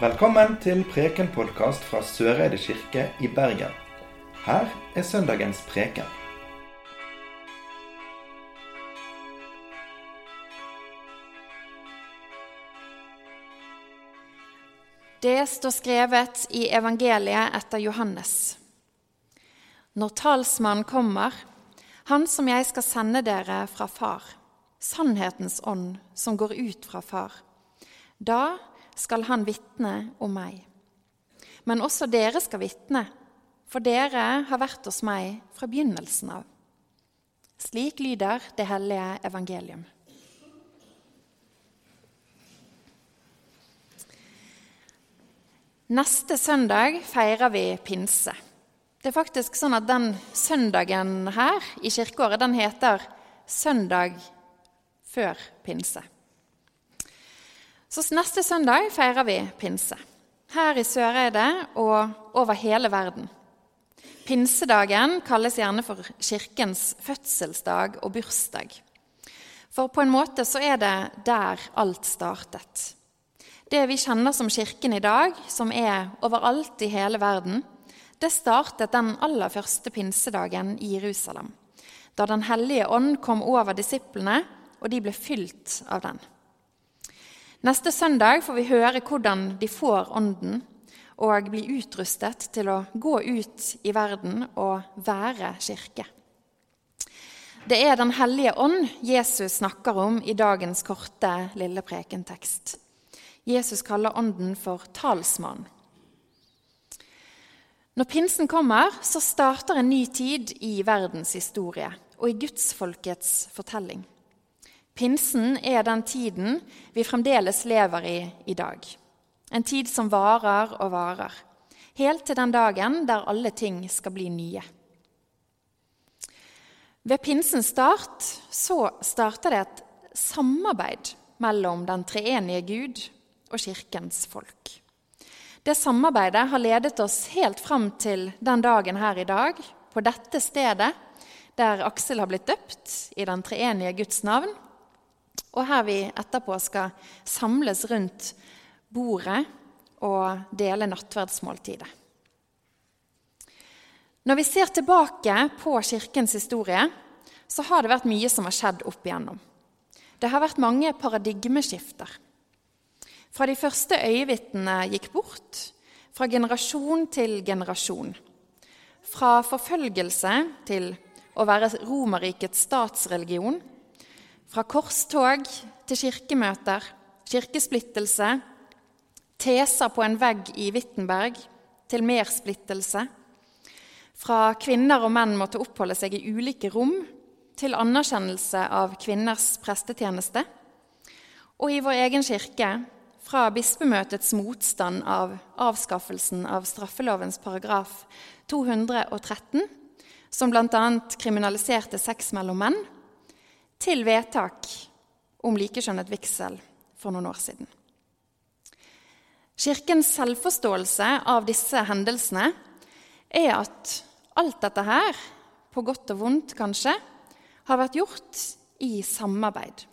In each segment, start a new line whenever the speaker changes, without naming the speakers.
Velkommen til Preken-podkast fra Søreide kirke i Bergen. Her er søndagens preken.
Det står skrevet i evangeliet etter Johannes. Når talsmannen kommer, han som jeg skal sende dere fra Far, sannhetens ånd som går ut fra Far, da skal han vitne om meg. Men også dere skal vitne, for dere har vært hos meg fra begynnelsen av. Slik lyder det hellige evangelium. Neste søndag feirer vi pinse. Det er faktisk sånn at den søndagen her i kirkeåret den heter søndag før pinse. Så neste søndag feirer vi pinse. Her i Søreide og over hele verden. Pinsedagen kalles gjerne for kirkens fødselsdag og bursdag. For på en måte så er det der alt startet. Det vi kjenner som Kirken i dag, som er overalt i hele verden, det startet den aller første pinsedagen i Jerusalem, da Den hellige ånd kom over disiplene, og de ble fylt av den. Neste søndag får vi høre hvordan de får Ånden og blir utrustet til å gå ut i verden og være kirke. Det er Den hellige ånd Jesus snakker om i dagens korte, lille prekentekst. Jesus kaller Ånden for talsmann. Når pinsen kommer, så starter en ny tid i verdens historie og i gudsfolkets fortelling. Pinsen er den tiden vi fremdeles lever i i dag. En tid som varer og varer, helt til den dagen der alle ting skal bli nye. Ved pinsens start så starter det et samarbeid mellom den treenige Gud og Kirkens folk. Det samarbeidet har ledet oss helt fram til den dagen her i dag, på dette stedet der Aksel har blitt døpt i den treenige Guds navn, og her vi etterpå skal samles rundt bordet og dele nattverdsmåltidet. Når vi ser tilbake på Kirkens historie, så har det vært mye som har skjedd opp igjennom. Det har vært mange paradigmeskifter. Fra de første øyevitnene gikk bort, fra generasjon til generasjon. Fra forfølgelse til å være Romerrikets statsreligion. Fra korstog til kirkemøter, kirkesplittelse, teser på en vegg i Wittenberg til mer splittelse. Fra kvinner og menn måtte oppholde seg i ulike rom, til anerkjennelse av kvinners prestetjeneste. Og i vår egen kirke fra bispemøtets motstand av avskaffelsen av straffelovens paragraf 213, som bl.a. kriminaliserte sex mellom menn, til vedtak om likekjønnet vigsel for noen år siden. Kirkens selvforståelse av disse hendelsene er at alt dette her, på godt og vondt kanskje, har vært gjort i samarbeid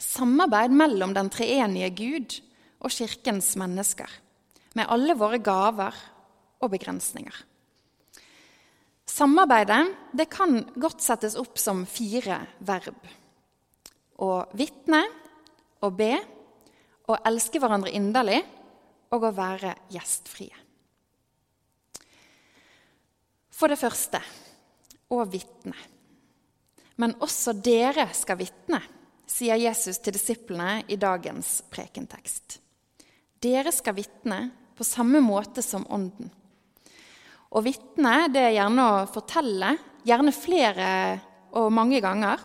samarbeid mellom den treenige Gud og Kirkens mennesker, med alle våre gaver og begrensninger. Samarbeidet det kan godt settes opp som fire verb. Å vitne, å be, å elske hverandre inderlig og å være gjestfrie. For det første å vitne. Men også dere skal vitne sier Jesus til disiplene i dagens prekentekst. Dere skal vitne på samme måte som Ånden. Å vitne det er gjerne å fortelle, gjerne flere og mange ganger,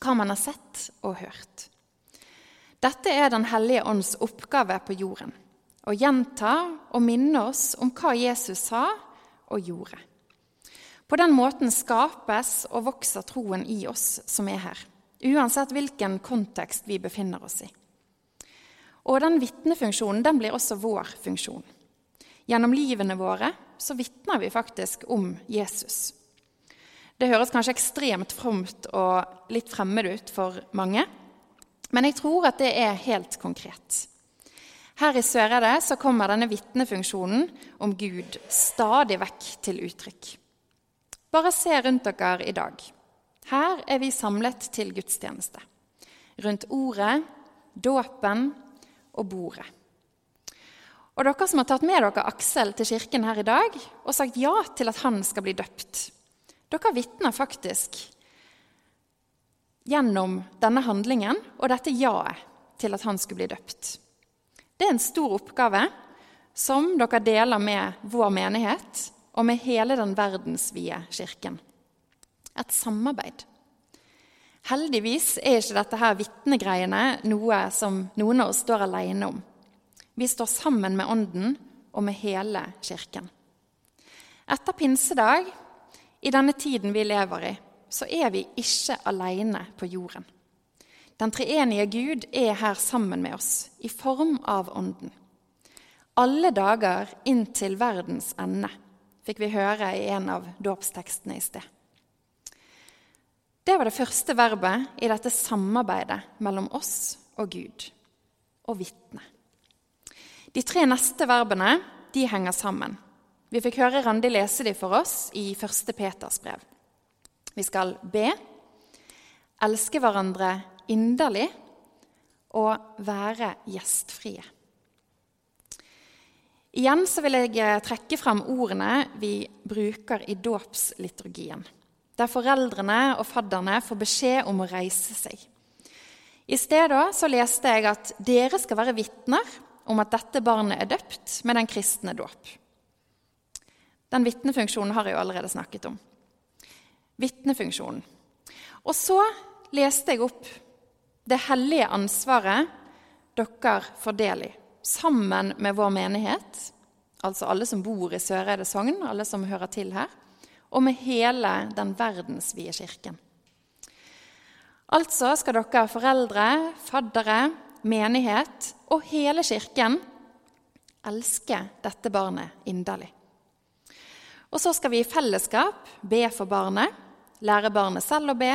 hva man har sett og hørt. Dette er Den hellige ånds oppgave på jorden. Å gjenta og minne oss om hva Jesus sa og gjorde. På den måten skapes og vokser troen i oss som er her uansett hvilken kontekst vi befinner oss i. Og den vitnefunksjonen den blir også vår funksjon. Gjennom livene våre så vitner vi faktisk om Jesus. Det høres kanskje ekstremt fromt og litt fremmed ut for mange, men jeg tror at det er helt konkret. Her i Sørede så kommer denne vitnefunksjonen om Gud stadig vekk til uttrykk. Bare se rundt dere i dag. Her er vi samlet til gudstjeneste. Rundt ordet, dåpen og bordet. Og dere som har tatt med dere Aksel til kirken her i dag og sagt ja til at han skal bli døpt, dere vitner faktisk gjennom denne handlingen og dette jaet til at han skulle bli døpt. Det er en stor oppgave som dere deler med vår menighet og med hele den verdensvide kirken. Et samarbeid. Heldigvis er ikke dette her vitnegreiene noe som noen av oss står alene om. Vi står sammen med Ånden og med hele kirken. Etter pinsedag, i denne tiden vi lever i, så er vi ikke alene på jorden. Den treenige Gud er her sammen med oss, i form av Ånden. Alle dager inntil verdens ende, fikk vi høre i en av dåpstekstene i sted. Det var det første verbet i dette samarbeidet mellom oss og Gud å vitne. De tre neste verbene de henger sammen. Vi fikk høre Randi lese de for oss i 1. Peters brev. Vi skal be, elske hverandre inderlig og være gjestfrie. Igjen så vil jeg eh, trekke frem ordene vi bruker i dåpsliturgien, der foreldrene og fadderne får beskjed om å reise seg. I stedet så leste jeg at dere skal være vitner om at dette barnet er døpt med den kristne dåp. Den vitnefunksjonen har jeg jo allerede snakket om. Vitnefunksjonen. Og så leste jeg opp det hellige ansvaret dere får del i, sammen med vår menighet, altså alle som bor i Søreide sogn, alle som hører til her, og med hele den verdensvide kirken. Altså skal dere foreldre, faddere, menighet og hele kirken elsker dette barnet inderlig. Og så skal vi i fellesskap be for barnet, lære barnet selv å be,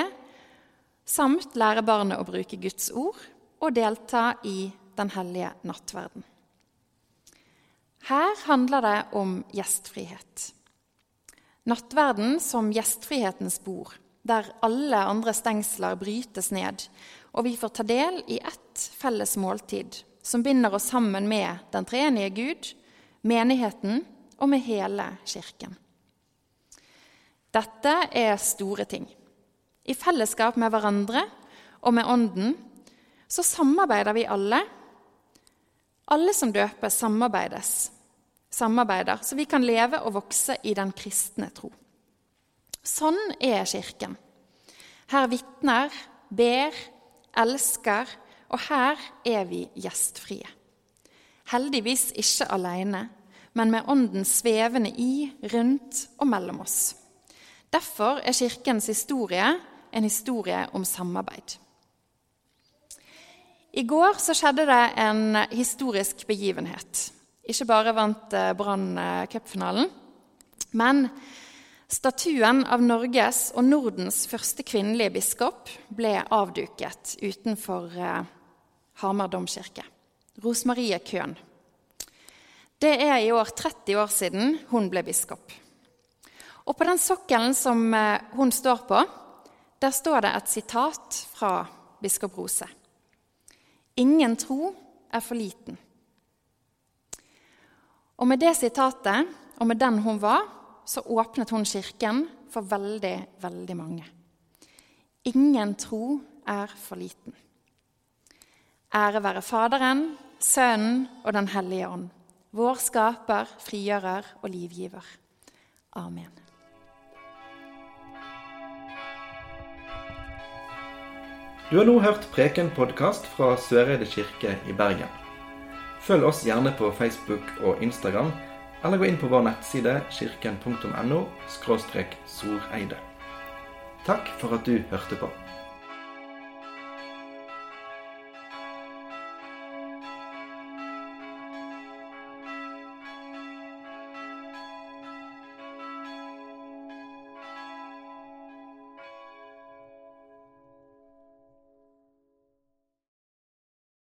samt lære barnet å bruke Guds ord og delta i den hellige nattverden. Her handler det om gjestfrihet. Nattverden som gjestfrihetens bord, der alle andre stengsler brytes ned, og vi får ta del i ett felles måltid som binder oss sammen med den treenige Gud, menigheten og med hele kirken. Dette er store ting. I fellesskap med hverandre og med Ånden så samarbeider vi alle. Alle som døpes, samarbeides, samarbeider, så vi kan leve og vokse i den kristne tro. Sånn er Kirken. Her vitner, ber, elsker, og her er vi gjestfrie. Heldigvis ikke alene, men med Ånden svevende i, rundt og mellom oss. Derfor er Kirkens historie en historie om samarbeid. I går så skjedde det en historisk begivenhet. Ikke bare vant eh, Brann eh, cupfinalen, men statuen av Norges og Nordens første kvinnelige biskop ble avduket utenfor eh, Hamar domkirke. Rosmarie Køhn. Det er i år 30 år siden hun ble biskop. Og på den sokkelen som hun står på, der står det et sitat fra biskop Rose. Ingen tro er for liten. Og med det sitatet, og med den hun var, så åpnet hun kirken for veldig, veldig mange. Ingen tro er for liten. Ære være Faderen, Sønnen og Den hellige ånd, vår skaper, frigjører og livgiver. Amen.
Du har nå hørt Preken-podkast fra Søreide kirke i Bergen. Følg oss gjerne på Facebook og Instagram, eller gå inn på vår nettside kirken.no soreide. Takk for at du hørte på.